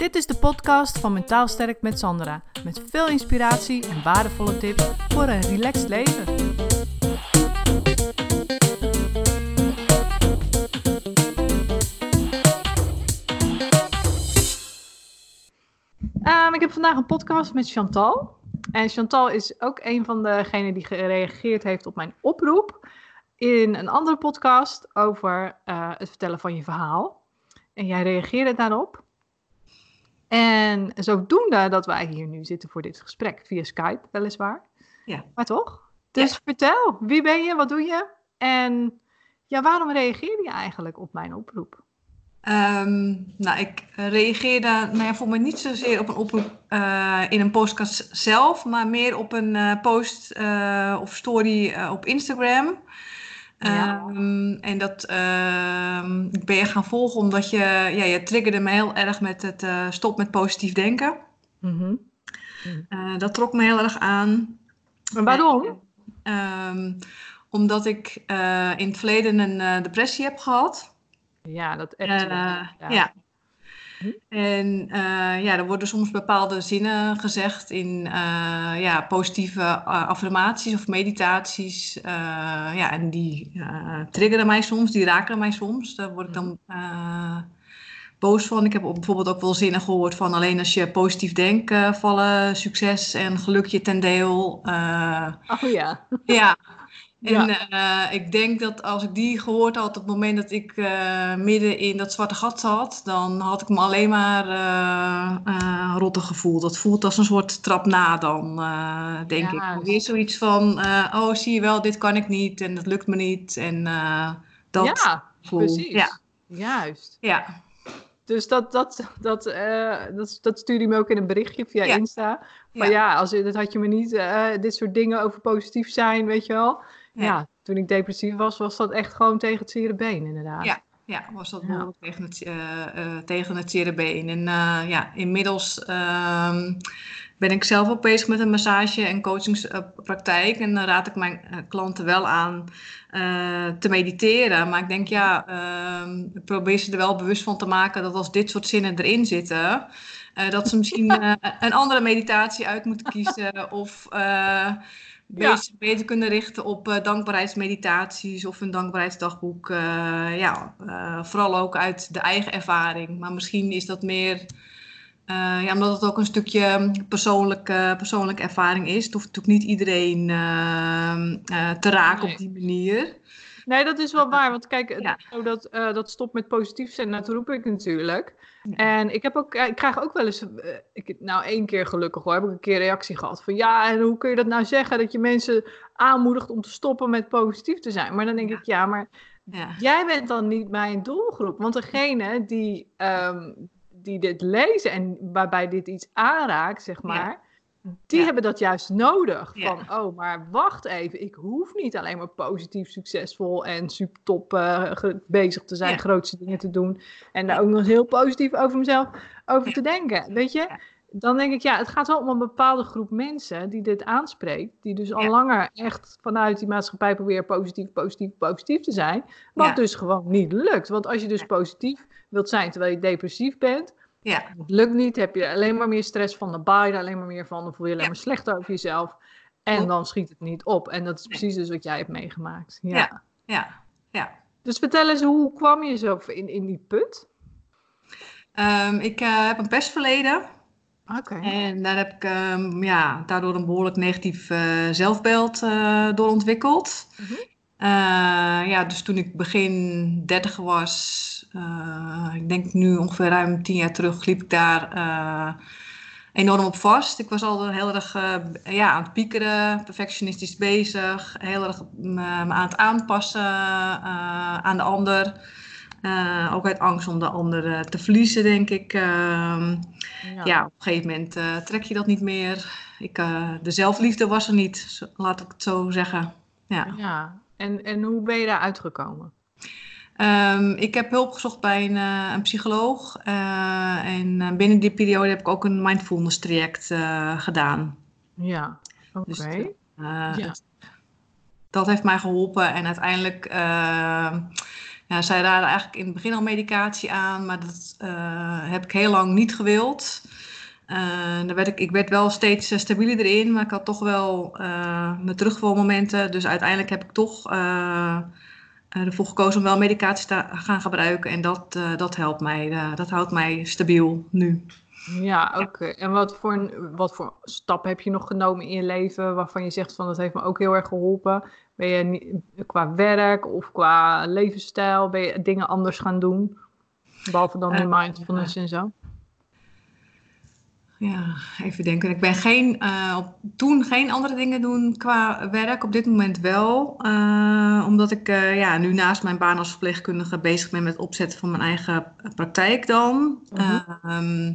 Dit is de podcast van Mentaal Sterk met Sandra. Met veel inspiratie en waardevolle tips voor een relaxed leven. Um, ik heb vandaag een podcast met Chantal. En Chantal is ook een van degenen die gereageerd heeft op mijn oproep in een andere podcast over uh, het vertellen van je verhaal. En jij reageerde daarop. En zodoende dat wij hier nu zitten voor dit gesprek, via Skype weliswaar. Ja. Maar toch? Dus vertel, wie ben je, wat doe je? En ja, waarom reageerde je eigenlijk op mijn oproep? Um, nou, ik reageerde nou ja, voor mij niet zozeer op een oproep uh, in een podcast zelf, maar meer op een uh, post uh, of story op Instagram. Ja. Um, en dat uh, ben je gaan volgen omdat je, ja, je triggerde me heel erg met het uh, stop met positief denken. Mm -hmm. uh, dat trok me heel erg aan. Waarom? Um, omdat ik eh, in het verleden een depressie heb gehad. Ja, dat echt. ja. ja. Hm? En uh, ja, er worden soms bepaalde zinnen gezegd in uh, ja, positieve uh, affirmaties of meditaties. ja, en die triggeren mij soms, die raken mij soms. Daar word ik dan hm. boos van. Ik heb bijvoorbeeld ook wel zinnen gehoord van alleen als je positief denkt, vallen succes en geluk je ten deel. oh ja. Ja, en ja. uh, ik denk dat als ik die gehoord had op het moment dat ik uh, midden in dat zwarte gat zat, dan had ik me alleen maar uh, rotte gevoeld. Dat voelt als een soort trap na dan, denk ja, ik. Weer zoiets van, oh zie je wel, dit kan ik niet en dat lukt me niet. En dat ja, gevoel. precies. Ja, juist. Ja. Dus dat, dat, dat, dat, dat stuurde me ook in een berichtje via ja. Insta. Maar ja, als, dat had je me niet, dit soort dingen over positief zijn, weet je wel ja. toen ik depressief was, was dat echt gewoon tegen het zere been, inderdaad. Ja, ja was dat ja. tegen het, uh, uh, tegen het zere been. En uh, ja, inmiddels ehm, ben ik zelf ook bezig met een massage- en coachingspraktijk. En dan raad ik mijn klanten wel aan te mediteren. Maar ik denk, ja, ehm, ik probeer ze er wel bewust van te maken dat als dit soort zinnen erin zitten... dat ze misschien een andere meditatie uit moeten kiezen of ja. beter kunnen richten op uh, dankbaarheidsmeditaties of een dankbaarheidsdagboek. Uh, ja, uh, vooral ook uit de eigen ervaring. Maar misschien is dat meer, ja, omdat het ook een stukje persoonlijke, persoonlijke ervaring is. Het hoeft natuurlijk niet iedereen te raken nee. op die manier. Nee, dat is wel waar. Want kijk, ja. dat, dat stopt met positief zijn, dat roep ik natuurlijk. En ik, heb ook, ik krijg ook wel eens, eh, ik, nou één keer gelukkig hoor, heb ik een keer reactie gehad van ja, en hoe kun je dat nou zeggen dat je mensen aanmoedigt om te stoppen met positief te zijn? Maar dan denk ja. ik ja, maar ja. jij bent dan niet mijn doelgroep. Want degene die, um, die dit lezen en waarbij dit iets aanraakt, zeg maar, die ja. hebben dat juist nodig. Van, oh, maar wacht even. Ik hoef niet alleen maar positief, succesvol en super top uh, bezig te zijn, ja. grootste dingen te doen. En daar ook nog heel positief over mezelf over te denken. Weet je? Dan denk ik, ja, het gaat wel om een bepaalde groep mensen die dit aanspreekt. Die dus al langer echt vanuit die maatschappij proberen positief, positief, positief te zijn. Wat dus gewoon niet lukt. Want als je dus positief wilt zijn terwijl je depressief bent ja. Het lukt niet, heb je alleen maar meer stress van, de baai alleen maar meer van, dan voel je alleen ja. maar slechter over jezelf. En dan schiet het niet op. En dat is precies dus wat jij hebt meegemaakt. Ja, ja, ja. ja. Dus vertel eens, hoe kwam je zo in, in die put? Um, ik uh, heb een pestverleden. Oké. Okay. En daar heb ik um, ja, daardoor een behoorlijk negatief uh, zelfbeeld uh, door ontwikkeld. Mm -hmm. Ja, dus toen ik begin 30 was, uh, ik denk nu ongeveer ruim tien jaar terug liep ik daar uh, enorm op vast. Ik was al heel erg ja, aan het piekeren, perfectionistisch bezig, heel erg me aan het aanpassen aan de ander. ook uit angst om de ander te verliezen, denk ik. Ja. ja. op een gegeven moment trek je dat niet meer. Ik, de zelfliefde was er niet, laat ik het zo zeggen. Ja, ja. En, en hoe ben je daar uitgekomen? Um, ik heb hulp gezocht bij een, uh, een psycholoog. Uh, en binnen die periode heb ik ook een mindfulness traject uh, gedaan. Ja, oké. Okay. Dus, ja. dat heeft mij geholpen. En uiteindelijk ehm, ja, zij raden eigenlijk in het begin al medicatie aan, maar dat heb ik heel lang niet gewild. Dan werd ik, ik werd wel steeds stabieler erin, maar ik had toch wel mijn terugvalmomenten. Dus uiteindelijk heb ik toch ervoor gekozen om wel medicatie te gaan gebruiken. En dat, dat helpt mij. dat houdt mij stabiel nu. Ja, oké. En wat voor, wat voor stap heb je nog genomen in je leven waarvan je zegt van dat heeft me ook heel erg geholpen? Ben je qua werk of qua levensstijl, ben je dingen anders gaan doen? Behalve dan die uh, mindfulness en zo? Ja, even denken. Ik ben geen, uh, op, toen geen andere dingen doen qua werk. Op dit moment wel. Uh, omdat ik uh, ja, nu naast mijn baan als verpleegkundige bezig ben met het opzetten van mijn eigen praktijk dan. Uh -huh.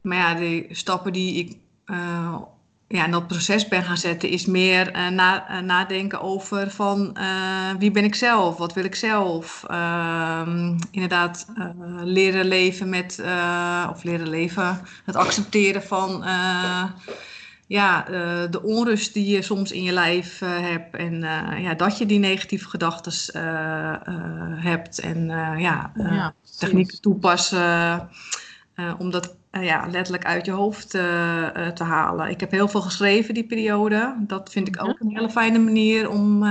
Maar ja, de stappen die ik ja, in dat proces ben gaan zetten, is meer uh, na, uh, nadenken over van wie ben ik zelf, wat wil ik zelf. Ehm, inderdaad, leren leven met, of leren leven, het accepteren van ja, de onrust die je soms in je lijf hebt. En ja, dat je die negatieve gedachten hebt. En ja, ja technieken toepassen om dat uh, ja, letterlijk uit je hoofd uh, uh, te halen. Ik heb heel veel geschreven die periode. Dat vind ik ook een hele fijne manier om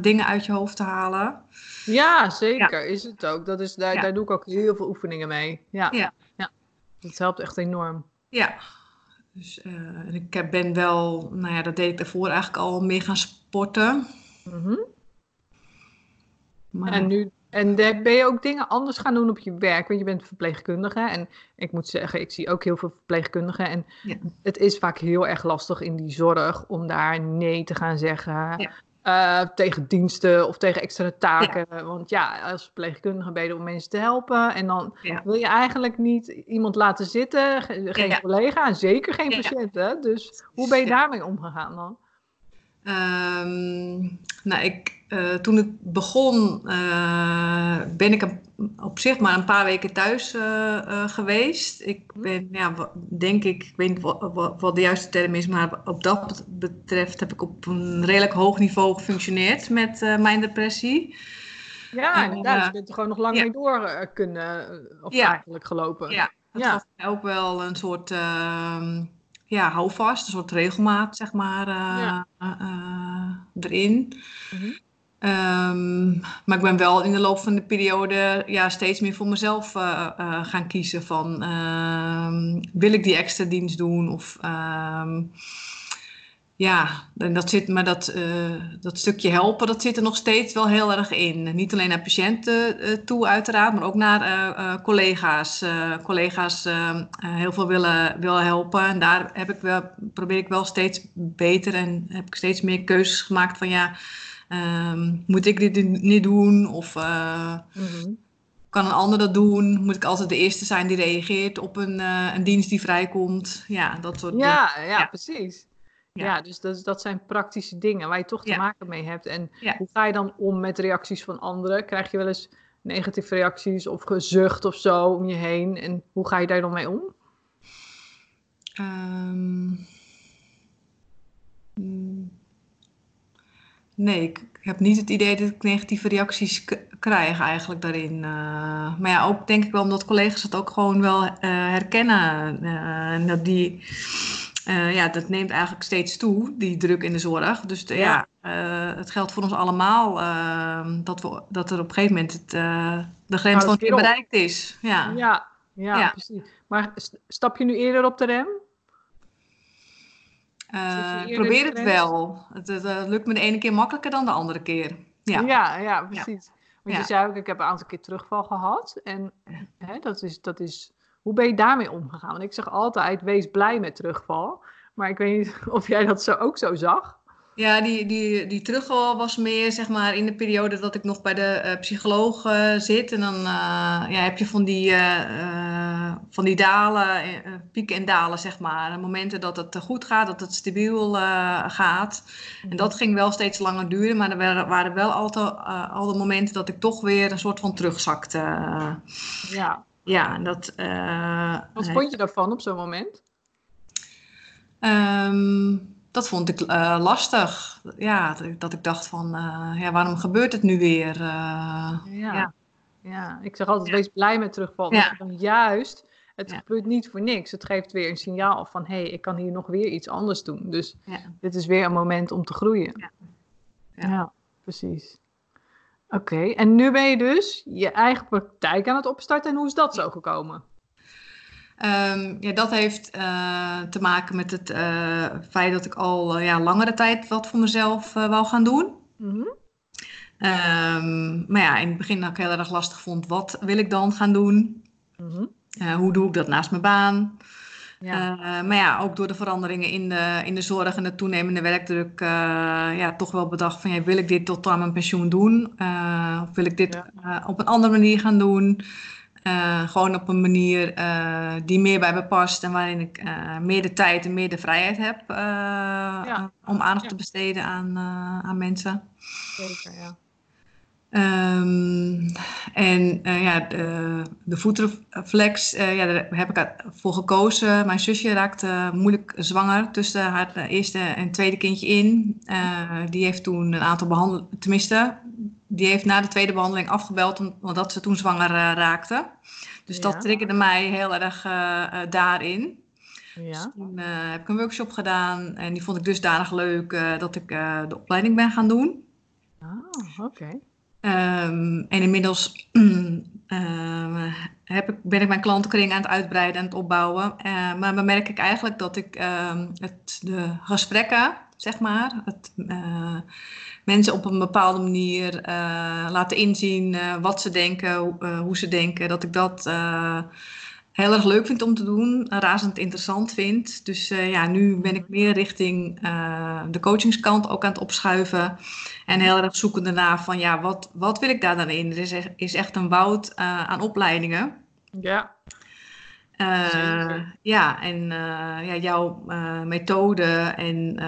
dingen uit je hoofd te halen. Ja, zeker. Ja. Is het ook. Dat is, daar, ja. daar doe ik ook heel veel oefeningen mee. Ja. ja. ja. Dat helpt echt enorm. Ja. Dus ik ben wel, nou ja, dat deed ik daarvoor eigenlijk al meer gaan sporten. Mm -hmm. maar... En nu en ben je ook dingen anders gaan doen op je werk? Want je bent verpleegkundige. En ik moet zeggen, ik zie ook heel veel verpleegkundigen. En ja. het is vaak heel erg lastig in die zorg om daar nee te gaan zeggen. Ja. Uh, tegen diensten of tegen extra taken. Ja. Want ja, als verpleegkundige ben je om mensen te helpen. En dan wil je eigenlijk niet iemand laten zitten. Geen collega en zeker geen patiënten. Dus hoe ben je daarmee omgegaan dan? Um, nou, ik, uh, toen het begon, uh, ben ik op zich maar een paar weken thuis uh, geweest. Ik ben, ja, denk ik, ik weet niet wat, wat, de juiste term is, maar op dat betreft heb ik op een redelijk hoog niveau gefunctioneerd met mijn depressie. Ja, inderdaad. je bent er gewoon nog lang ja. mee door kunnen, of ja. eigenlijk gelopen. Ja, dat ja. gaf mij ook wel een soort ehm, ja, houvast, een soort regelmaat, zeg maar, uh, ja. uh, erin. Mm -hmm. Um, maar ik ben wel in de loop van de periode ja, steeds meer voor mezelf uh, gaan kiezen van ehm, wil ik die extra dienst doen of ehm, ja, dat zit, maar dat, uh, dat stukje helpen, dat zit er nog steeds wel heel erg in. Niet alleen naar patiënten toe uiteraard, maar ook naar collega's. collega's heel veel willen, willen helpen. En daar heb ik wel, probeer ik wel steeds beter en heb ik steeds meer keuzes gemaakt van ja, um, moet ik dit niet doen? Of mm-hmm. kan een ander dat doen? Moet ik altijd de eerste zijn die reageert op een, een dienst die vrijkomt? Ja, dat soort Ja, ja, ja. precies. Ja, ja dus dat, dat, zijn praktische dingen waar je toch te maken mee hebt. En hoe ga je dan om met reacties van anderen? Krijg je wel eens negatieve reacties of gezucht of zo om je heen? En hoe ga je daar dan mee om? Um, nee, ik heb niet het idee dat ik negatieve reacties krijg eigenlijk daarin. Uh, maar ja, ook denk ik wel omdat collega's het ook gewoon wel uh, herkennen. Uh, en dat die ja, dat neemt eigenlijk steeds toe, die druk in de zorg. Dus de, ja, ja het geldt voor ons allemaal uh, dat, we, dat er op een gegeven moment het, de grens van keer bereikt is. Ja. Ja, ja, ja, precies. Maar stap je nu eerder op de rem? Probeer het wel. Het, het lukt me de ene keer makkelijker dan de andere keer. Ja, ja, ja precies. Want je zei ook, ik heb een aantal keer terugval gehad. En hè, dat, is, dat is hoe ben je daarmee omgegaan? Want ik zeg altijd, wees blij met terugval. Maar ik weet niet of jij dat zo ook zo zag. Ja, die, die, die terugval was meer zeg maar in de periode dat ik nog bij de uh, psycholoog uh, zit. En dan uh, ja, heb je van die, van die dalen, pieken en dalen zeg maar. Momenten dat het goed gaat, dat het stabiel gaat. En dat ging wel steeds langer duren. Maar er waren wel altijd al de momenten dat ik toch weer een soort van terugzakte. Ja. Ja, dat... Wat vond je daarvan op zo'n moment? Um, dat vond ik lastig. Ja, dat, ik dacht van, ja, waarom gebeurt het nu weer? ja. ja. ja. ik zeg altijd, wees blij met terugval. Ja. Dan juist, het gebeurt niet voor niks. Het geeft weer een signaal van, hé, hey, ik kan hier nog weer iets anders doen. Dus dit is weer een moment om te groeien. Ja, precies. Oké, en nu ben je dus je eigen praktijk aan het opstarten. En hoe is dat zo gekomen? Um, ja, dat heeft uh, te maken met het uh, feit dat ik al uh, ja, langere tijd wat voor mezelf wou gaan doen. Mm -hmm. um, maar ja, in het begin dat ik heel erg lastig vond, wat wil ik dan gaan doen? Mm -hmm. hoe doe ik dat naast mijn baan? Ja. Uh, maar ja, ook door de veranderingen in de, in de zorg en de toenemende werkdruk, uh, ja, toch wel bedacht van, ja, wil ik dit tot aan mijn pensioen doen? Uh, of wil ik dit ja. op een andere manier gaan doen? Gewoon op een manier die meer bij me past en waarin ik meer de tijd en meer de vrijheid heb ja. om aandacht te besteden aan, aan mensen. Zeker, ja. Um, en ja, de, de voetenflex, uh, ja, daar heb ik voor gekozen. Mijn zusje raakte moeilijk zwanger tussen haar eerste en tweede kindje in. Die heeft toen een aantal behandelingen, tenminste, die heeft na de tweede behandeling afgebeld omdat ze toen zwanger raakte. Dus ja. dat triggerde mij heel erg daarin. Ja. Dus toen heb ik een workshop gedaan en die vond ik dusdanig leuk dat ik de opleiding ben gaan doen. Oh, oké. Um, en inmiddels uh, heb ik, ben ik mijn klantenkring aan het uitbreiden en het opbouwen. Maar dan merk ik eigenlijk dat ik uh, het, de gesprekken, zeg maar, het, eh, mensen op een bepaalde manier eh, laten inzien wat ze denken, hoe ze denken, dat ik dat heel erg leuk vind om te doen, razend interessant vind. Dus ja, nu ben ik meer richting de coachingskant ook aan het opschuiven. En heel erg zoekende naar van ja, wat, wat wil ik daar dan in? Er is echt, is echt een woud aan opleidingen. Ja. Ja, en ja, jouw methode en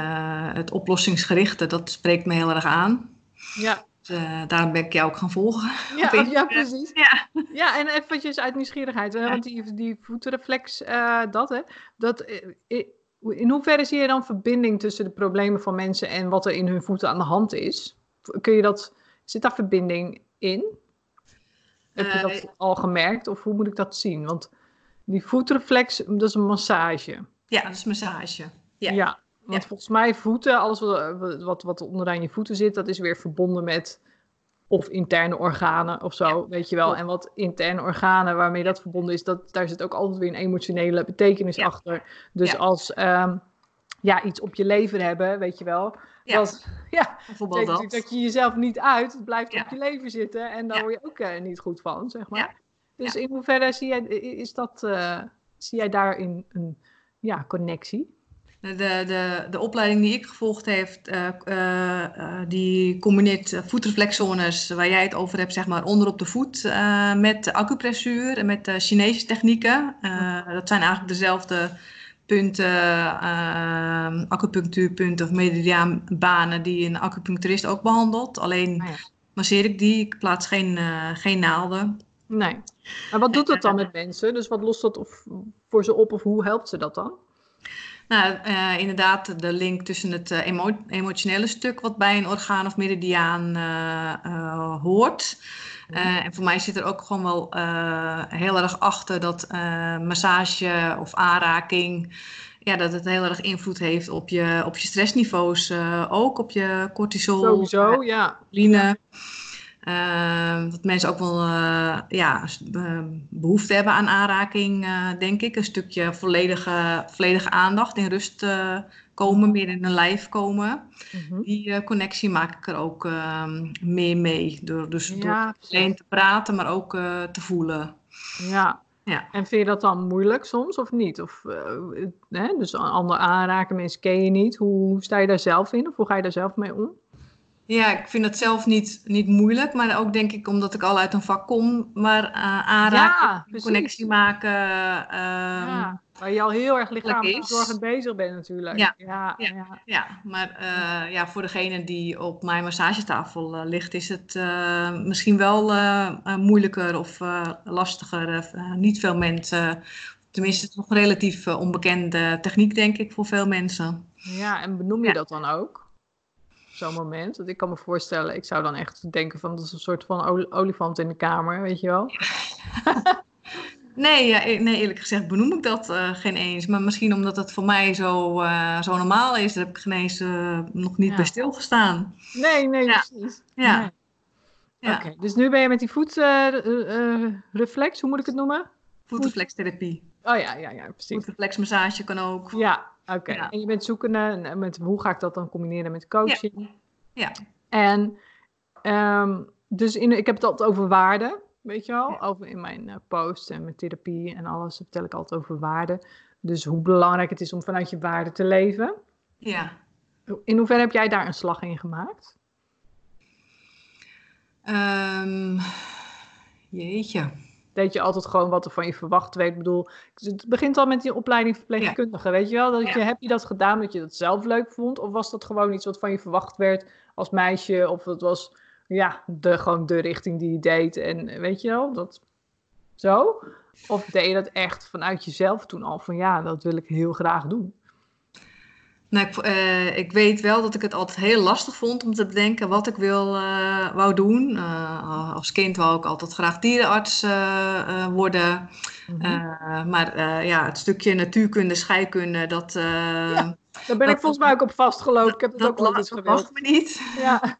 het oplossingsgerichte, dat spreekt me heel erg aan. Ja. Uh, daarom ben ik jou ook gaan volgen. Ja, ja precies. Ja. ja, en eventjes uit nieuwsgierigheid, want die, die voetenreflex, uh, dat hè, dat, eh, in hoeverre zie je dan verbinding tussen de problemen van mensen en wat er in hun voeten aan de hand is? Kun je dat, zit daar verbinding in? Heb je dat al gemerkt of hoe moet ik dat zien? Want die voetreflex, dat is een massage. Ja, dat is massage. Ja. ja. Want volgens mij voeten, alles wat, wat, wat onderaan je voeten zit, dat is weer verbonden met of interne organen of zo, weet je wel. En wat interne organen waarmee dat verbonden is, dat, daar zit ook altijd weer een emotionele betekenis achter. Dus als um, ja, iets op je leven hebben, weet je wel. Ja, dat, ja, bijvoorbeeld dat. dat je jezelf niet uit, het blijft op je leven zitten en daar word je ook uh, niet goed van, zeg maar. Dus in hoeverre zie jij, is dat, uh, zie jij daarin een ja, connectie? De, de, de opleiding die ik gevolgd heb, uh, uh, die combineert voetreflexzones waar jij het over hebt, zeg maar onderop de voet, met acupressuur en met Chinese technieken. dat zijn eigenlijk dezelfde punten, acupunctuurpunten of meridiaanbanen die een acupuncturist ook behandelt. Alleen oh masseer ik die, ik plaats geen, geen naalden. Nee. Maar wat doet dat dan met mensen? Dus wat lost dat of, voor ze op of hoe helpt ze dat dan? Nou, uh, inderdaad, de link tussen het uh, emo emotionele stuk wat bij een orgaan of meridiaan uh, hoort. Mhm. en voor mij zit er ook gewoon wel heel erg achter dat massage of aanraking, ja, dat het heel erg invloed heeft op je, op je stressniveaus, ook op je cortisol. Sowieso, ja. Line. Uh, dat mensen ook wel uh, ja, behoefte hebben aan aanraking, uh, denk ik. Een stukje volledige, volledige aandacht, in rust eh, komen, meer in een lijf komen. -hmm. Die connectie maak ik er ook ehm, meer mee. Door, dus ja, door alleen te praten, maar ook te voelen. Ja. ja. En vind je dat dan moeilijk soms of niet? Of, hè? Dus ander aanraken, mensen ken je niet. Hoe sta je daar zelf in? Of hoe ga je daar zelf mee om? Ja, ik vind het zelf niet, niet moeilijk, maar ook denk ik omdat ik al uit een vak kom, maar uh, aanraken, ja, connectie maken. Um, ja, waar je al heel erg lichamelijk zorgend bezig bent natuurlijk. Ja, ja, ja, ja. maar uh, ja, voor degene die op mijn massagetafel uh, ligt, is het misschien wel moeilijker of lastiger. niet veel mensen Tenminste, het is nog een relatief onbekende techniek, denk ik, voor veel mensen. Ja, en benoem je dat dan ook? Zo'n moment. Want ik kan me voorstellen, ik zou dan echt denken van dat is een soort van olifant in de kamer, weet je wel? Nee, ja, e-, nee, eerlijk gezegd benoem ik dat uh, geen eens. Maar misschien omdat het voor mij zo, uh, zo normaal is, daar heb ik geen eens uh, nog niet ja. bij stilgestaan. Nee, nee, ja. precies. Ja. Nee. ja. Oké, dus nu ben je met die voetreflex, hoe moet ik het noemen? Voetreflextherapie. Oh ja, ja, ja, precies. Voetreflexmassage kan ook. Ja, oké. En je bent zoekende met hoe ga ik dat dan combineren met coaching? Ja. En um, dus in, ik heb het altijd over waarde. Weet je wel, over in mijn uh, posts en mijn therapie en alles vertel ik altijd over waarde. Dus hoe belangrijk het is om vanuit je waarde te leven. Ja. In hoeverre heb jij daar een slag in gemaakt? Um, jeetje. Deed je altijd gewoon wat er van je verwacht werd? Ik bedoel, het begint al met die opleiding verpleegkundige. Weet je wel? Dat je, Heb je dat gedaan dat je dat zelf leuk vond? Of was dat gewoon iets wat van je verwacht werd als meisje? Of het was ja, de, gewoon de richting die je deed. En weet je wel, dat zo? Of deed je dat echt vanuit jezelf toen al van ja, dat wil ik heel graag doen? Nou, ik, uh, ik, weet wel dat ik het altijd heel lastig vond om te bedenken wat ik wil, uh, wou doen. Uh, als kind wou ik altijd graag dierenarts worden. Mm -hmm. maar ja, het stukje natuurkunde, scheikunde, dat... Ja, daar ben ik volgens mij ook op vastgelopen. Ik heb het ook altijd gewild. Dat me niet. Ja.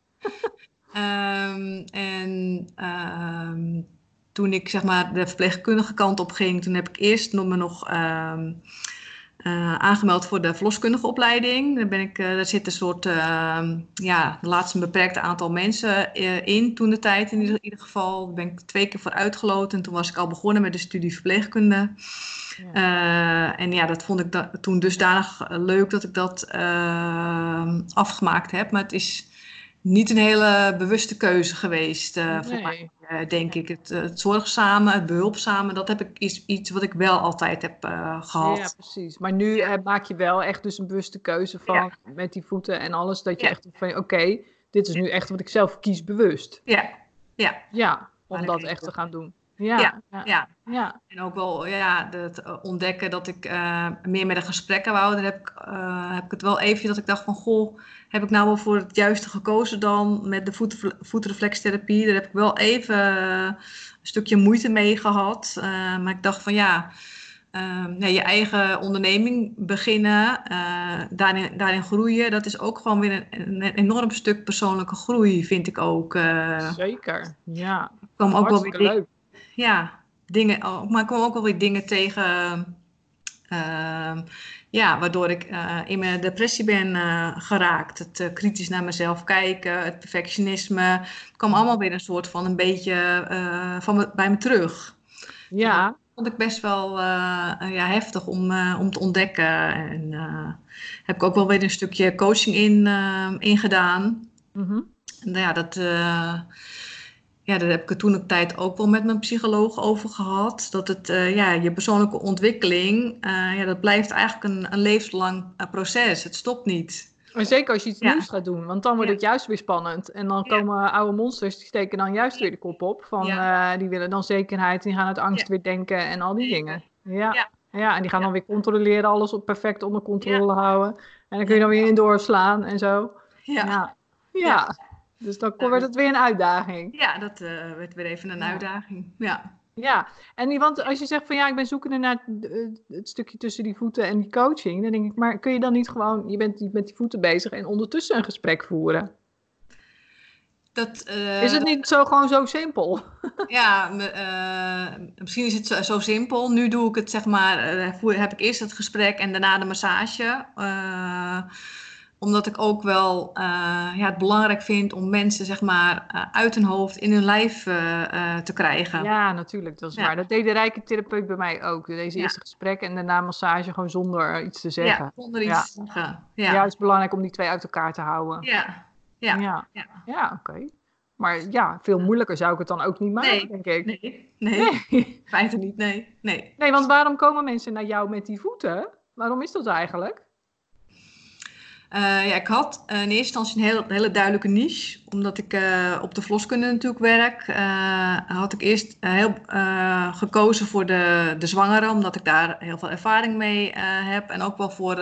Um, en um, toen ik zeg maar de verpleegkundige kant op ging, toen heb ik eerst nog me nog um, uh, aangemeld voor de verloskundige opleiding. Daar, ben ik, uh, daar zit een soort, ja, laatst een beperkt aantal mensen uh, in toen de tijd in ieder, ieder, geval. Daar ben ik twee keer voor uitgeloten en toen was ik al begonnen met de studie verpleegkunde. Ja. en ja, dat vond ik da toen dusdanig leuk dat ik dat afgemaakt heb. Maar het is niet een hele bewuste keuze geweest uh, voor mij, uh, denk ik. Het, uh, het, zorgzame, het behulpzame, dat heb ik iets, iets wat ik wel altijd heb gehad. Ja, precies. Maar nu maak je wel echt dus een bewuste keuze van ja. met die voeten en alles, dat je ja. echt van, oké, okay, dit is nu echt wat ik zelf kies bewust. Ja, ja. Ja, om dat echt te gaan doen. Ja, ja, ja. ja. En ook wel ja, het ontdekken dat ik meer met de gesprekken wou. Dan heb ik, heb ik het wel even dat ik dacht van, goh heb ik nou wel voor het juiste gekozen dan met de voet, voetreflextherapie. Daar heb ik wel even een stukje moeite mee gehad. Uh, maar ik dacht van ja, uh, ja je eigen onderneming beginnen, daarin, daarin groeien, dat is ook gewoon weer een, een enorm stuk persoonlijke groei, vind ik ook. Zeker, ja. Kwam ook wel weer leuk. Ja, dingen, oh, maar ik kwam ook wel weer dingen tegen uh, ja, waardoor ik uh, in mijn depressie ben uh, geraakt. Het uh, kritisch naar mezelf kijken, het perfectionisme. Het kwam allemaal weer een soort van een beetje van me, bij me terug. Ja. Dat vond ik best wel ja, heftig om, om te ontdekken. En heb ik ook wel weer een stukje coaching in, in gedaan. Mm -hmm. En ja, dat ja, daar heb ik het toen een tijd ook wel met mijn psycholoog over gehad. Dat het, uh, ja, je persoonlijke ontwikkeling, uh, ja, dat blijft eigenlijk een, een levenslang uh, proces. Het stopt niet. Maar zeker als je iets ja. nieuws gaat doen, want dan wordt ja. het juist weer spannend. En dan komen ja. oude monsters, die steken dan juist weer de kop op. Van, die willen dan zekerheid, die gaan uit angst weer denken en al die dingen. Ja. Ja. en die gaan dan weer controleren, alles op perfect onder controle houden. En dan kun je dan weer in doorslaan en zo. ja. ja. Dus dan werd het weer een uitdaging. Ja, dat uh, werd weer even een ja. uitdaging. Ja. Ja, en want als je zegt van ja, ik ben zoekende naar het, het, stukje tussen die voeten en die coaching, dan denk ik, maar kun je dan niet gewoon, je bent met die voeten bezig en ondertussen een gesprek voeren? Dat, uh, is het niet zo gewoon zo simpel? Ja, uh, misschien is het zo, zo, simpel. Nu doe ik het zeg maar, uh, heb ik eerst het gesprek en daarna de massage omdat ik ook wel uh, ja, het belangrijk vind om mensen zeg maar, uh, uit hun hoofd in hun lijf uh, te krijgen. Ja, natuurlijk, dat is ja. waar. Dat deed de rijke therapeut bij mij ook. Deze eerste ja. gesprek en daarna massage gewoon zonder iets te zeggen. Ja, zonder iets te zeggen. Ja. het is belangrijk om die twee uit elkaar te houden. Ja, ja. Ja, ja. oké. Okay. Maar ja, veel moeilijker zou ik het dan ook niet maken, nee, denk ik. Nee, nee. niet, nee. nee. Nee, want waarom komen mensen naar jou met die voeten? Waarom is dat eigenlijk? Uh, ja, ik had uh, in eerste instantie een hele, hele duidelijke niche. Omdat ik uh, op de verloskunde natuurlijk werk, had ik eerst heel gekozen voor de, de zwangeren. Omdat ik daar heel veel ervaring mee heb. En ook wel voor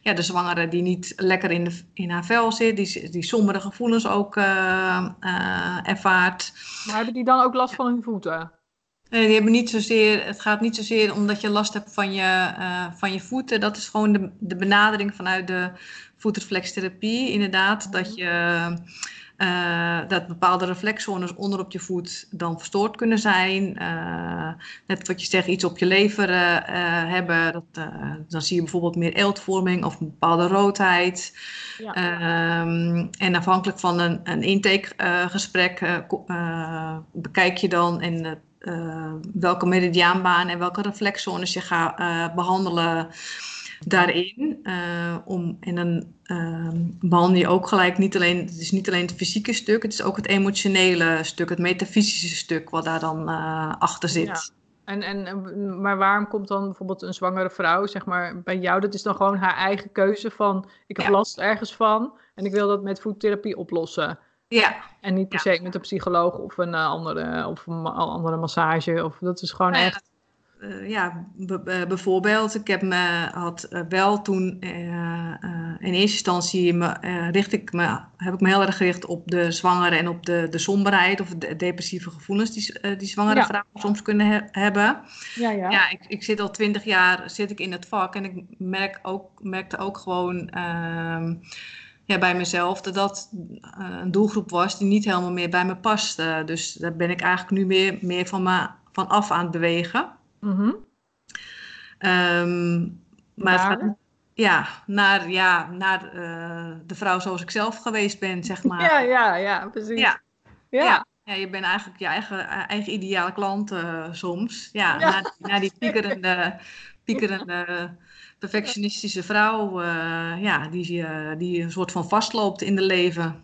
ja, de zwangere die niet lekker in, de, in haar vel zit. Die, die sombere gevoelens ook ervaart. Maar hebben die dan ook last van hun voeten? Nee, die hebben niet zozeer, het gaat niet zozeer omdat je last hebt van je, van je voeten. Dat is gewoon de, de benadering vanuit de voetreflextherapie. Inderdaad, dat je. Uh, dat bepaalde reflexzones onder op je voet dan verstoord kunnen zijn. Uh, net wat je zegt, iets op je lever uh, hebben. Dat, dan zie je bijvoorbeeld meer eeltvorming of een bepaalde roodheid. Ja. Um, en afhankelijk van een, een intakegesprek bekijk je dan en, welke meridiaanbaan en welke reflexzones je gaat behandelen daarin. Uh, om, en dan uh, behandel je ook gelijk niet alleen, het is niet alleen het fysieke stuk, het is ook het emotionele stuk, het metafysische stuk wat daar dan uh, achter zit. Ja. En, en, maar waarom komt dan bijvoorbeeld een zwangere vrouw, zeg maar, bij jou? Dat is dan gewoon haar eigen keuze van, ik heb last ergens van en ik wil dat met voedtherapie oplossen. Ja. En niet per se met een psycholoog of een andere, of een andere massage. Of, dat is gewoon echt uh, ja, bijvoorbeeld, ik heb me, had uh, wel toen uh, in eerste instantie me, richt ik me, heb ik me heel erg gericht op de zwangere en op de, de somberheid of de depressieve gevoelens die, die zwangere vrouwen soms kunnen he hebben. Ja, ja. ja ik, ik zit al twintig jaar zit ik in het vak en ik merk ook, merkte ook gewoon ehm, ja, bij mezelf dat dat een doelgroep was die niet helemaal meer bij me paste. Dus daar ben ik eigenlijk nu meer, meer van, me, van af aan het bewegen. Mm maar gaat, ja, naar, ja, naar uh, de vrouw zoals ik zelf geweest ben, zeg maar. Ja, ja, ja, precies. Ja. Ja. ja. je bent eigenlijk je eigen, eigen ideale klant uh, soms. Ja, ja. Naar, naar, die piekerende, piekerende perfectionistische vrouw, uh, ja, die, die een soort van vastloopt in de leven.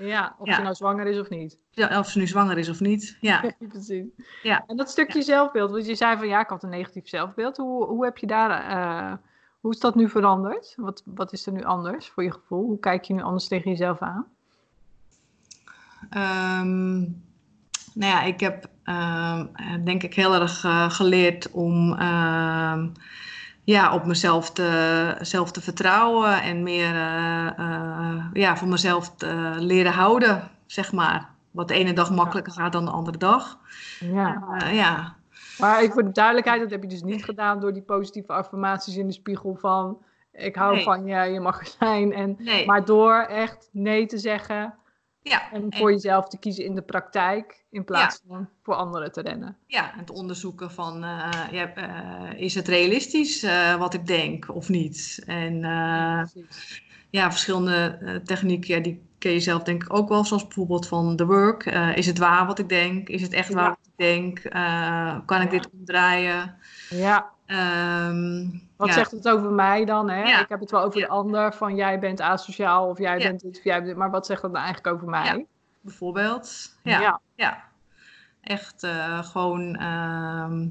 Ja, of ze nou zwanger is of niet. Ja, of ze nu zwanger is of niet. Ja, precies. Ja. En dat stukje zelfbeeld, want je zei van ja, ik had een negatief zelfbeeld. Hoe, hoe heb je daar, uh, hoe is dat nu veranderd? Wat, wat is er nu anders voor je gevoel? Hoe kijk je nu anders tegen jezelf aan? Um, nou ja, ik heb uh, denk ik heel erg uh, geleerd om ja, op mezelf te, zelf te vertrouwen en meer uh, ja, voor mezelf te leren houden, zeg maar. Wat de ene dag makkelijker gaat dan de andere dag. Ja. Uh, ja. Maar ik voor de duidelijkheid, dat heb je dus niet gedaan door die positieve affirmaties in de spiegel van ik hou van je, je mag er zijn. En, nee. Maar door echt nee te zeggen ja, en voor jezelf te kiezen in de praktijk in plaats van voor anderen te rennen. Ja, het onderzoeken van uh, ja, uh, is het realistisch uh, wat ik denk of niet. En ja, verschillende technieken, ja, die ken je zelf denk ik ook wel, zoals bijvoorbeeld van The Work. is het waar wat ik denk? Is het echt waar wat ik denk? kan ik dit omdraaien? Ja. Um, Wat ja. zegt het over mij dan? Hè? Ja. Ik heb het wel over Ja. de ander, van jij bent asociaal of jij bent dit of jij bent. Maar wat zegt dat nou eigenlijk over mij? Ja. bijvoorbeeld. Ja, ja. Echt eh, gewoon ehm,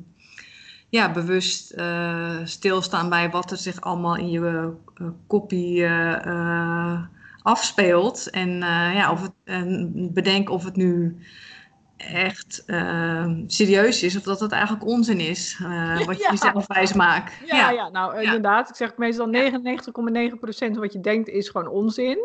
ja, bewust eh, stilstaan bij wat er zich allemaal in je eh, kopie afspeelt. En ja, of het, en bedenk of het nu echt ehm, serieus is of dat het eigenlijk onzin is eh, wat je Ja. jezelf wijs maakt. Ja, ja. nou eh, inderdaad. Ik zeg meestal 99,9% wat je denkt is gewoon onzin.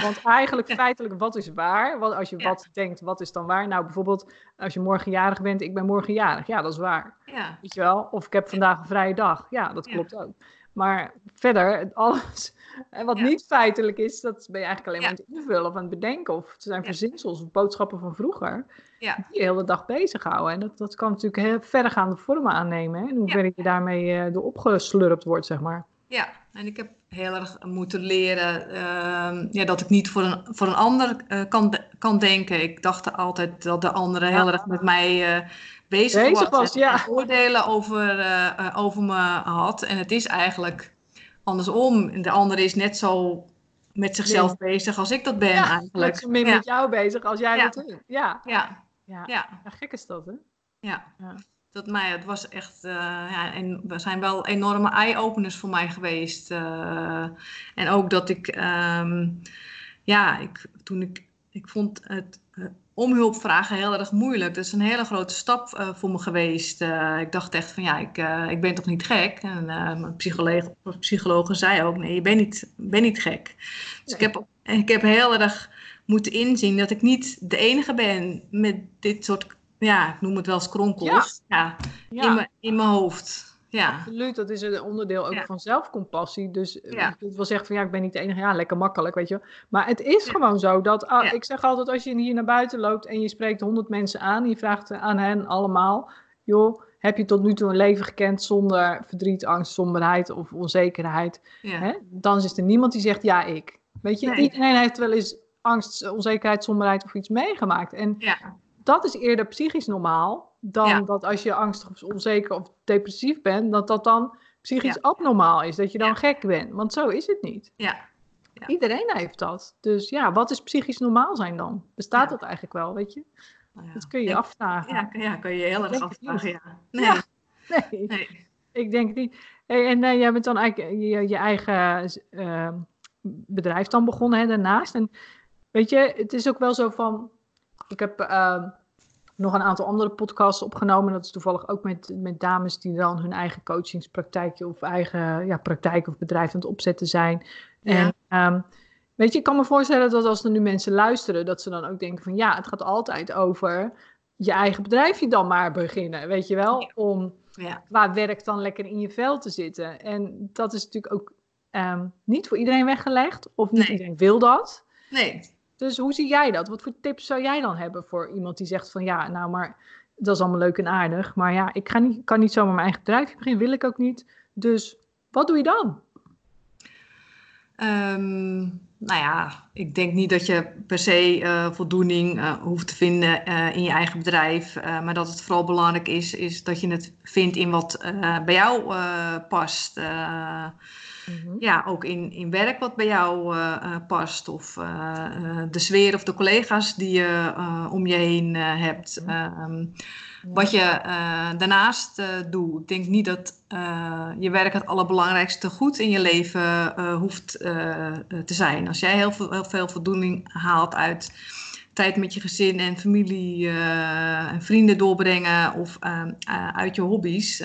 Want eigenlijk feitelijk, wat is waar? Wat, als je wat denkt, wat is dan waar? Nou, bijvoorbeeld als je morgen jarig bent, ik ben morgen jarig. Ja, dat is waar. ja. Weet je wel? Of ik heb vandaag een vrije dag. Ja, dat klopt ook. Maar verder, alles en wat Ja. niet feitelijk is, dat ben je eigenlijk alleen maar aan het invullen of aan het bedenken. Of het zijn verzinsels of boodschappen van vroeger. Ja. Die je de hele dag bezighouden. En dat, dat kan natuurlijk heel verregaande vormen aannemen. Hè? In hoeverre je daarmee eh door opgeslurpt wordt, zeg maar. Ja, en ik heb heel erg moeten leren ehm, ja, dat ik niet voor een, voor een ander eh, kan, kan denken. Ik dacht altijd dat de andere heel erg met mij eh, bezig, Bezig was. was, en- ja. en oordelen over, over me had. En het is eigenlijk andersom. De ander is net zo met zichzelf bezig als ik dat ben ja, eigenlijk. ja. met jou bezig als jij Ja. dat doet. Ja. Ja, Ja. ja, ja, gek is dat, hè? ja. Ja. dat mij, het was echt, uh, ja, en we zijn wel enorme eye-openers voor mij geweest. Uh, en ook dat ik, um, ja, ik, toen ik, ik vond het uh, om hulp vragen heel erg moeilijk. Dat is een hele grote stap voor me geweest. ik dacht echt van, ja, ik, ik ben toch niet gek? En mijn psycholoog, psycholoog zei ook, nee, je bent niet, ben niet gek. Dus ik, heb, ik heb heel erg moeten inzien dat ik niet de enige ben met dit soort ja, ik noem het wel skronkels, ja. ja, In, mijn, in mijn hoofd. Ja. Absoluut, dat is een onderdeel ook van zelfcompassie. Dus eh, ja. ik wil zeggen van ja, ik ben niet de enige. Ja, lekker makkelijk, weet je. Maar het is gewoon zo dat, ah, ik zeg altijd als je hier naar buiten loopt en je spreekt honderd mensen aan, je vraagt aan hen allemaal, joh, heb je tot nu toe een leven gekend zonder verdriet, angst, somberheid of onzekerheid? Hè? Dan is er niemand die zegt ja, ik. Weet je, iedereen heeft wel eens angst, onzekerheid, somberheid of iets meegemaakt. En ja dat is eerder psychisch normaal dan dat als je angstig of onzeker of depressief bent, dat dat dan psychisch abnormaal is, dat je dan gek bent. Want zo is het niet. Ja. Iedereen heeft dat. Dus ja, wat is psychisch normaal zijn dan? Bestaat dat eigenlijk wel, weet je? Nou dat kun je je afvragen. Ja, ja, kun je heel erg afvragen, ja. Nee. nee. nee. Ik denk niet. Hey, en uh, jij bent dan eigenlijk je, je eigen uh, bedrijf dan begonnen hè, daarnaast. En weet je, het is ook wel zo van ik heb ehm, nog een aantal andere podcasts opgenomen. Dat is toevallig ook met, met dames die dan hun eigen coachingspraktijkje of eigen ja, praktijk of bedrijf aan het opzetten zijn. En ehm, weet je, ik kan me voorstellen dat als er nu mensen luisteren, dat ze dan ook denken van ja, het gaat altijd over je eigen bedrijfje dan maar beginnen. Weet je wel? Om ja. qua werk dan lekker in je vel te zitten. En dat is natuurlijk ook ehm, niet voor iedereen weggelegd. Of niet iedereen wil dat. Nee. Dus hoe zie jij dat? Wat voor tips zou jij dan hebben voor iemand die zegt van ja, nou maar dat is allemaal leuk en aardig, maar ja, ik ga niet, kan niet zomaar mijn eigen bedrijf beginnen, wil ik ook niet. Dus wat doe je dan? Um, nou ja, ik denk niet dat je per se uh, voldoening uh, hoeft te vinden uh, in je eigen bedrijf. maar dat het vooral belangrijk is, is dat je het vindt in wat bij jou past. Mhm. Ja, ook in, in werk wat bij jou uh, uh, past. Of uh, de sfeer of de collega's die je om je heen hebt. Um, wat je daarnaast doet. Ik denk niet dat je werk het allerbelangrijkste goed in je leven hoeft te zijn. Als jij heel veel, heel veel voldoening haalt uit tijd met je gezin en familie en vrienden doorbrengen of uit je hobby's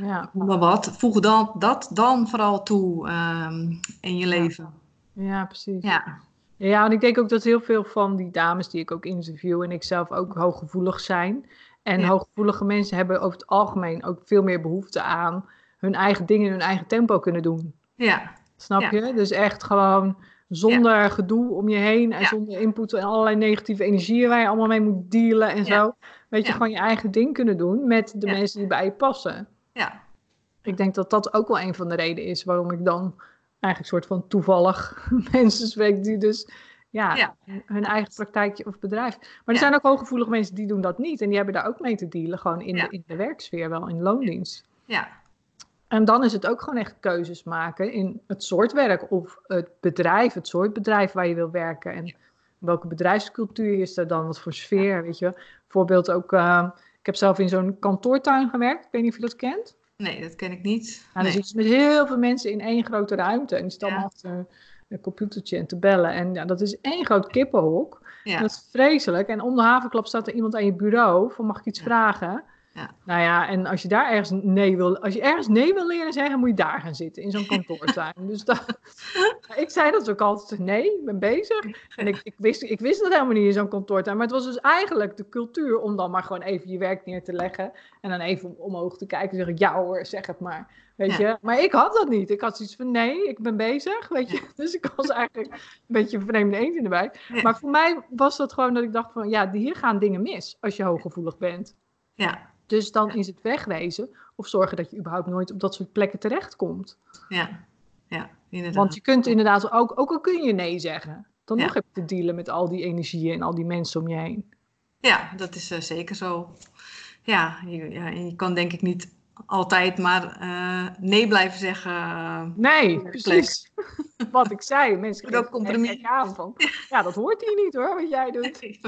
ja. maar wat. Voeg dan, dat dan vooral toe um, in je leven. Ja, precies. Ja. Ja, en ik denk ook dat heel veel van die dames die ik ook interview en ik zelf ook hooggevoelig zijn. En hooggevoelige mensen hebben over het algemeen ook veel meer behoefte aan hun eigen dingen in hun eigen tempo kunnen doen. Ja. Snap je? Dus echt gewoon zonder gedoe om je heen en zonder input en allerlei negatieve energieën waar je allemaal mee moet dealen en zo. Weet je, gewoon je eigen ding kunnen doen met de mensen die bij je passen. Ja. Ik denk dat dat ook wel een van de redenen is waarom ik dan eigenlijk soort van toevallig mensen spreek die dus ja, hun eigen praktijkje of bedrijf. Maar er zijn ook hooggevoelige mensen die doen dat niet en die hebben daar ook mee te dealen, gewoon in, de, in de werksfeer wel, in loondienst. Ja. En dan is het ook gewoon echt keuzes maken in het soort werk of het bedrijf, het soort bedrijf waar je wil werken. En welke bedrijfscultuur is er dan, wat voor sfeer, weet je. Bijvoorbeeld ook, uh, ik heb zelf in zo'n kantoortuin gewerkt. Ik weet niet of je dat kent. Nee, dat ken ik niet. Nou, dan zit je met heel veel mensen in één grote ruimte. En die staan allemaal achter een computertje en te bellen. En ja, dat is één groot kippenhok. Ja. Dat is vreselijk. En om de havenklap staat er iemand aan je bureau. Van mag ik iets vragen? Ja. Nou ja, en als je daar ergens nee wil, als je ergens nee wil leren zeggen, moet je daar gaan zitten in zo'n kantoortuin. dus dat, ik zei dat ook altijd, nee, ik ben bezig. En ik, ik, wist, ik wist dat helemaal niet in zo'n kantoortuin. Maar het was dus eigenlijk de cultuur om dan maar gewoon even je werk neer te leggen. En dan even omhoog te kijken en zeggen, ja hoor, zeg het maar. Weet je? Maar ik had dat niet. Ik had zoiets van, nee, ik ben bezig, weet je. Dus ik was eigenlijk een beetje een vreemde eend in de bij. Maar voor mij was dat gewoon dat ik dacht van, ja, hier gaan dingen mis als je hooggevoelig bent. Ja. Dus dan is het wegwezen of zorgen dat je überhaupt nooit op dat soort plekken terechtkomt. Ja, ja inderdaad. Want je kunt inderdaad, ook, ook al kun je nee zeggen, dan nog heb je te dealen met al die energieën en al die mensen om je heen. Ja, dat is uh, zeker zo. Ja je, ja, je kan denk ik niet altijd maar uh, nee blijven zeggen. Uh, nee, precies. wat ik zei, mensen kunnen ook compromis. Ja, dat hoort hier niet hoor, wat jij doet. Nee,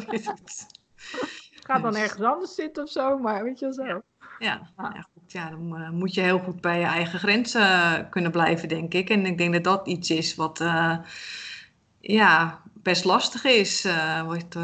ga dan dus- ergens anders zitten of zo, maar weet je wel zo. Ja, ja. ja goed, ja dan eh, moet je heel goed bij je eigen grenzen kunnen blijven, denk ik. En ik denk dat dat iets is wat uh, ja, best lastig is. Uh, wat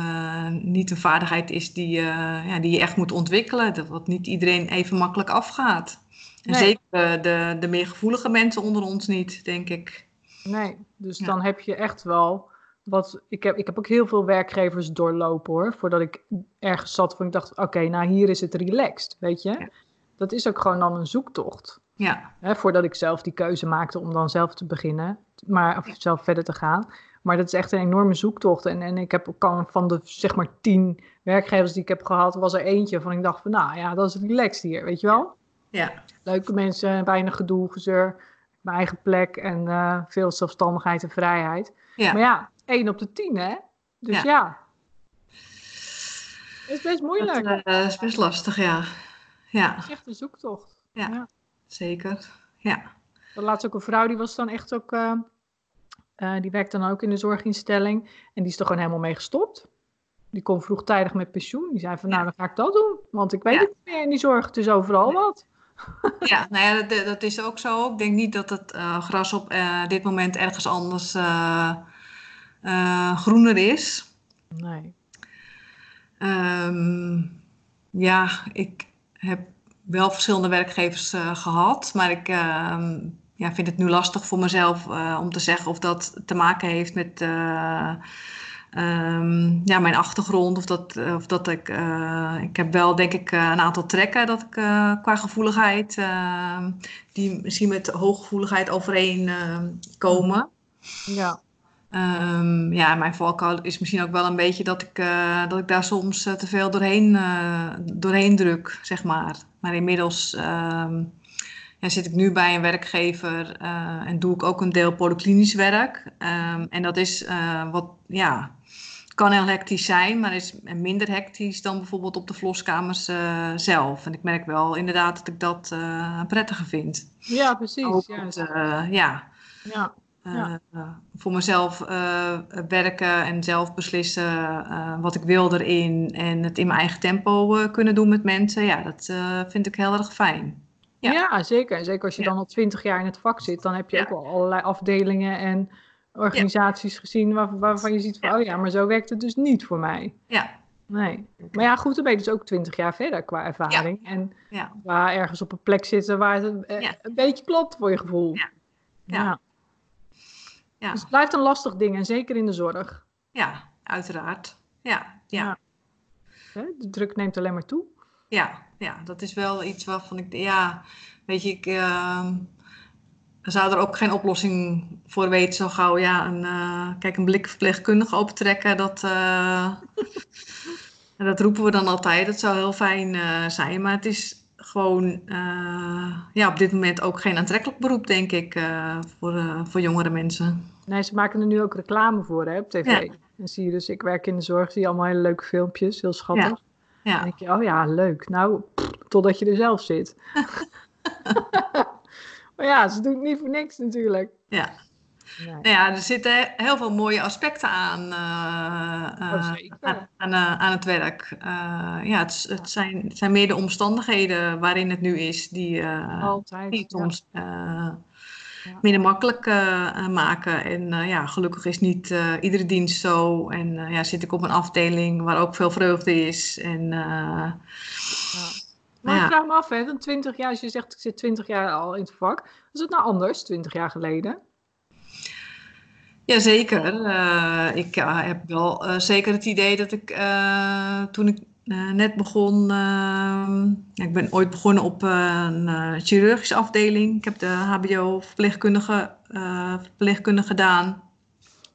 niet een vaardigheid is die, ja, die je echt moet ontwikkelen. Dat wat niet iedereen even makkelijk afgaat. En zeker de, de meer gevoelige mensen onder ons niet, denk ik. Nee, dus dan heb je echt wel wat, ik, heb, ik heb ook heel veel werkgevers doorlopen hoor. Voordat ik ergens zat van ik dacht, oké, nou hier is het relaxed, weet je. Dat is ook gewoon dan een zoektocht. Ja. Hè, voordat ik zelf die keuze maakte om dan zelf te beginnen. Maar, of zelf verder te gaan. Maar dat is echt een enorme zoektocht. En, en ik heb kan van de zeg maar tien werkgevers die ik heb gehad, was er eentje van ik dacht van nou ja, dat is relaxed hier, weet je wel. Ja. Leuke mensen, weinig gedoe, gezeur, mijn eigen plek en uh, veel zelfstandigheid en vrijheid. Ja. Maar ja, 1 op de 10, hè? Dus ja. ja. Het is best moeilijk. Dat uh, is best lastig, ja. ja. Het is echt een zoektocht. Ja, ja. zeker. Ja. Er laatst ook een vrouw, die was dan echt ook... Uh, uh, die werkt dan ook in de zorginstelling. En die is er gewoon helemaal mee gestopt. Die kon vroegtijdig met pensioen. Die zei van, nou, dan ga ik dat doen. Want ik weet het niet meer in die zorg. Het is overal wat. Ja, nou ja, dat, dat, is ook zo. Ik denk niet dat het gras op dit moment ergens anders uh, groener is. Nee. Um, ja, ik heb wel verschillende werkgevers uh, gehad, maar ik uh, ja, vind het nu lastig voor mezelf uh, om te zeggen of dat te maken heeft met um, ja, mijn achtergrond. Of dat, of dat ik. ik heb wel, denk ik, een aantal trekken dat ik qua gevoeligheid, ehm, die misschien met hooggevoeligheid overeen komen. Ja. Um, ja, mijn valkuil is misschien ook wel een beetje dat ik, uh, dat ik daar soms uh, te veel doorheen, uh, doorheen druk, zeg maar. Maar inmiddels um, ja, zit ik nu bij een werkgever en doe ik ook een deel polyklinisch werk. Um, en dat is wat, ja, kan heel hectisch zijn, maar is minder hectisch dan bijvoorbeeld op de verloskamers zelf. En ik merk wel inderdaad dat ik dat prettiger vind. Ja, precies. Ook, ja. ja. ja. Ja. Uh, voor mezelf uh, werken en zelf beslissen uh, wat ik wil erin en het in mijn eigen tempo kunnen doen met mensen, ja, dat vind ik heel erg fijn. Ja, ja zeker. Zeker als je dan al twintig jaar in het vak zit, dan heb je ook al allerlei afdelingen en organisaties gezien waar, waarvan je ziet van, oh ja, maar zo werkt het dus niet voor mij. Ja. Nee. Maar ja, goed, dan ben je dus ook twintig jaar verder qua ervaring. En waar ergens op een plek zitten waar het een beetje klopt voor je gevoel. ja. Ja. Dus het blijft een lastig ding en zeker in de zorg. Ja, uiteraard. Ja, ja. De druk neemt alleen maar toe. Ja, ja, dat is wel iets waarvan ik, ja, weet je, ik uh, zou er ook geen oplossing voor weten zo gauw. Ja, een, uh, kijk, een blik verpleegkundige opentrekken, dat, uh, dat roepen we dan altijd. Dat zou heel fijn uh, zijn, maar het is gewoon ja, op dit moment ook geen aantrekkelijk beroep, denk ik, voor, voor jongere mensen. Nee, ze maken er nu ook reclame voor hè, op tv. Ja. En zie je dus, ik werk in de zorg, zie je allemaal hele leuke filmpjes, heel schattig. Ja. denk je, oh ja, leuk. Nou, pff, totdat je er zelf zit. maar ja, ze doen het niet voor niks natuurlijk. Ja. Nee. Nou ja, er zitten heel veel mooie aspecten aan, uh, uh, aan, aan, uh, aan, het werk. ja, het, het, zijn, het zijn meer de omstandigheden waarin het nu is die, Altijd, die soms minder makkelijk uh, maken. En uh, ja, gelukkig is niet uh, iedere dienst zo. En ja, zit ik op een afdeling waar ook veel vreugde is. En, ja. Maar ik vraag me af, hè, dan 20 jaar, als je zegt ik zit 20 jaar al in het vak, is het nou anders, 20 jaar geleden? Jazeker. ik heb wel zeker het idee dat ik toen ik uh, net begon, uh, ik ben ooit begonnen op uh, een chirurgische afdeling. Ik heb de HBO verpleegkundige, verpleegkundige gedaan.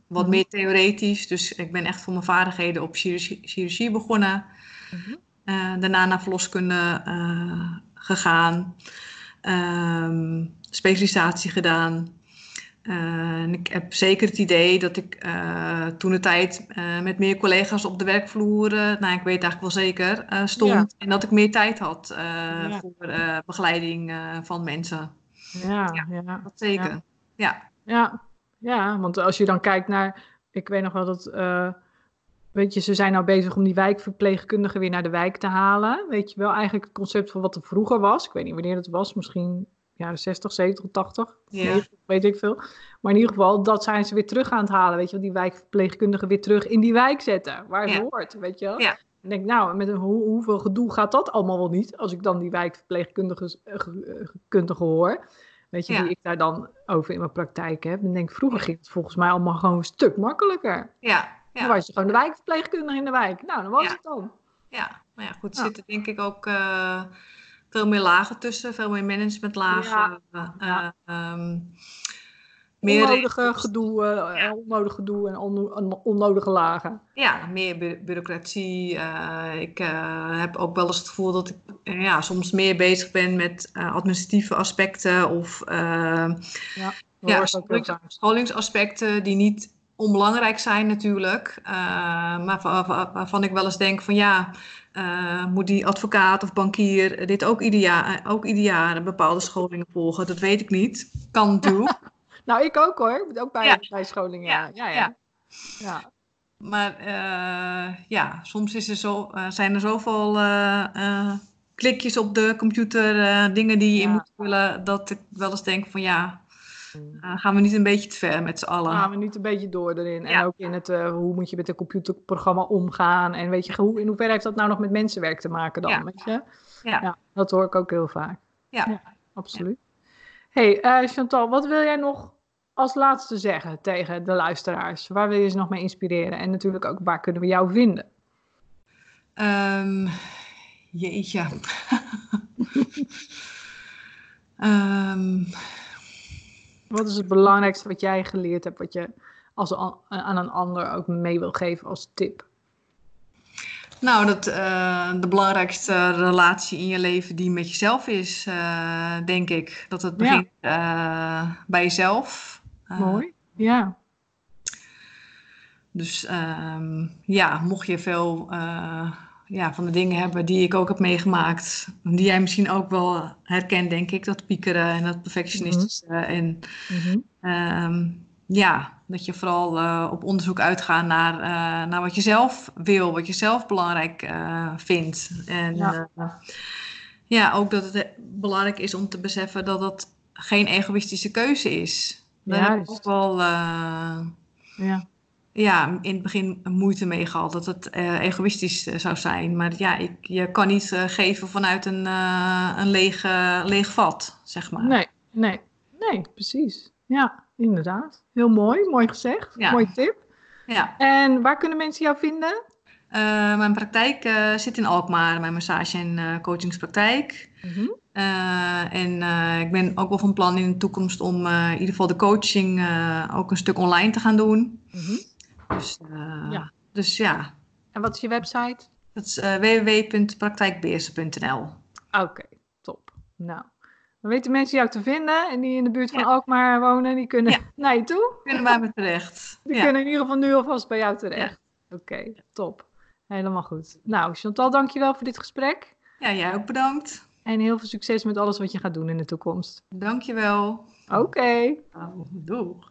Wat mhm. meer theoretisch, dus ik ben echt voor mijn vaardigheden op chirurgie, chirurgie begonnen. Mm daarna naar verloskunde gegaan, ehm, specialisatie gedaan. Uh, en ik heb zeker het idee dat ik uh, toen de tijd uh, met meer collega's op de werkvloer, nou ik weet eigenlijk wel zeker, stond. En dat ik meer tijd had ja. voor begeleiding van mensen. Ja, ja, dat zeker. Ja. ja. Ja. want als je dan kijkt naar, ik weet nog wel dat weet je, ze zijn nou bezig om die wijkverpleegkundigen weer naar de wijk te halen. Weet je wel, eigenlijk het concept van wat er vroeger was. Ik weet niet wanneer het was, misschien jaren 60, 70, 80, Ja. 90, weet ik veel. Maar in ieder geval, dat zijn ze weer terug aan het halen. Weet je wel, die wijkverpleegkundigen weer terug in die wijk zetten, waar ze Ja. hoort, weet je wel. Ja. Ik denk, nou, met een, hoe, hoeveel gedoe gaat dat allemaal wel niet, als ik dan die wijkverpleegkundigen eh, eh, hoor. Weet je, Ja. die ik daar dan over in mijn praktijk heb. Dan denk ik, vroeger ging het volgens mij allemaal gewoon een stuk makkelijker. Ja, Dan was je gewoon de wijkverpleegkundige in de wijk. Nou, dan was het dan. ja. Maar ja, goed, er zitten denk ik ook eh, veel meer lagen tussen, veel meer managementlagen. eh, Ja. meer Onnodige gedoe, eh, onnodig gedoe en onno- on- onnodige lagen. Ja, meer bu- bureaucratie. eh, ik eh, heb ook wel eens het gevoel dat ik ja, soms meer bezig ben met administratieve aspecten of Ja, ja, ja scholingsaspecten die niet onbelangrijk zijn natuurlijk. eh, maar wa- wa- waarvan ik wel eens denk van ja, eh, moet die advocaat of bankier dit ook ieder jaar, ook ieder jaar bepaalde scholingen volgen? Dat weet ik niet. Kan natuurlijk. Nou, ik ook hoor. Ook bij, Ja. bij scholing. Ja, Ja, ja. ja. Maar eh, ja, soms is er zo, eh, zijn er zoveel klikjes op de computer, dingen die je in moet vullen, dat ik wel eens denk van ja, eh, gaan we niet een beetje te ver met z'n allen? gaan we niet een beetje door erin. En Ja. ook in het, eh, hoe moet je met een computerprogramma omgaan. En weet je, hoe, in hoeverre heeft dat nou nog met mensenwerk te maken dan? Ja. Weet je? Ja. dat hoor ik ook heel vaak. Ja. absoluut. hey, eh, Chantal, wat wil jij nog als laatste zeggen tegen de luisteraars? Waar wil je ze nog mee inspireren? En natuurlijk ook, waar kunnen we jou vinden? Ehm, jeetje. Ehm, Wat is het belangrijkste wat jij geleerd hebt, wat je als an- aan een ander ook mee wil geven als tip? nou, dat eh, de belangrijkste relatie in je leven die met jezelf is, eh, denk ik. Dat het begint eh, bij jezelf. Mooi. Ja. Dus ehm, ja, mocht je veel ja, van de dingen hebben die ik ook heb meegemaakt, die jij misschien ook wel herkent, denk ik, dat piekeren en dat perfectionistische. En Mhm. ehm, ja, dat je vooral eh, op onderzoek uitgaat naar, eh, naar wat je zelf wil, wat je zelf belangrijk eh, vindt. En Ja. ja. ja, ook dat het belangrijk is om te beseffen dat dat geen egoïstische keuze is. Daar heb ik Juist. ook wel. Ja. Ja, in het begin moeite mee gehad dat het eh, egoïstisch eh, zou zijn. Maar ja, ik, je kan niet eh, geven vanuit een, een leeg, leeg vat, zeg maar. Nee, nee, nee, precies. Ja, inderdaad. Heel mooi, mooi gezegd. Ja. Mooi tip. Ja. En waar kunnen mensen jou vinden? Mijn praktijk zit in Alkmaar, mijn massage- en coachingspraktijk. Eh, en ik ben ook wel van plan in de toekomst om in ieder geval de coaching ook een stuk online te gaan doen. Mhm. Dus, eh, Ja. dus ja, En wat is je website? dat is eh www.praktijkbeheersen.nl. Oké, top. Nou, dan weten mensen jou te vinden en die in de buurt van Ja. Alkmaar wonen, die kunnen Ja. naar je toe. Kunnen bij me terecht. Die Ja. kunnen in ieder geval nu alvast bij jou terecht. Oké, top. Helemaal goed. Nou, Chantal, dankjewel voor dit gesprek. ja, jij ook bedankt. En heel veel succes met alles wat je gaat doen in de toekomst. Dankjewel. Oké. Oh, doeg.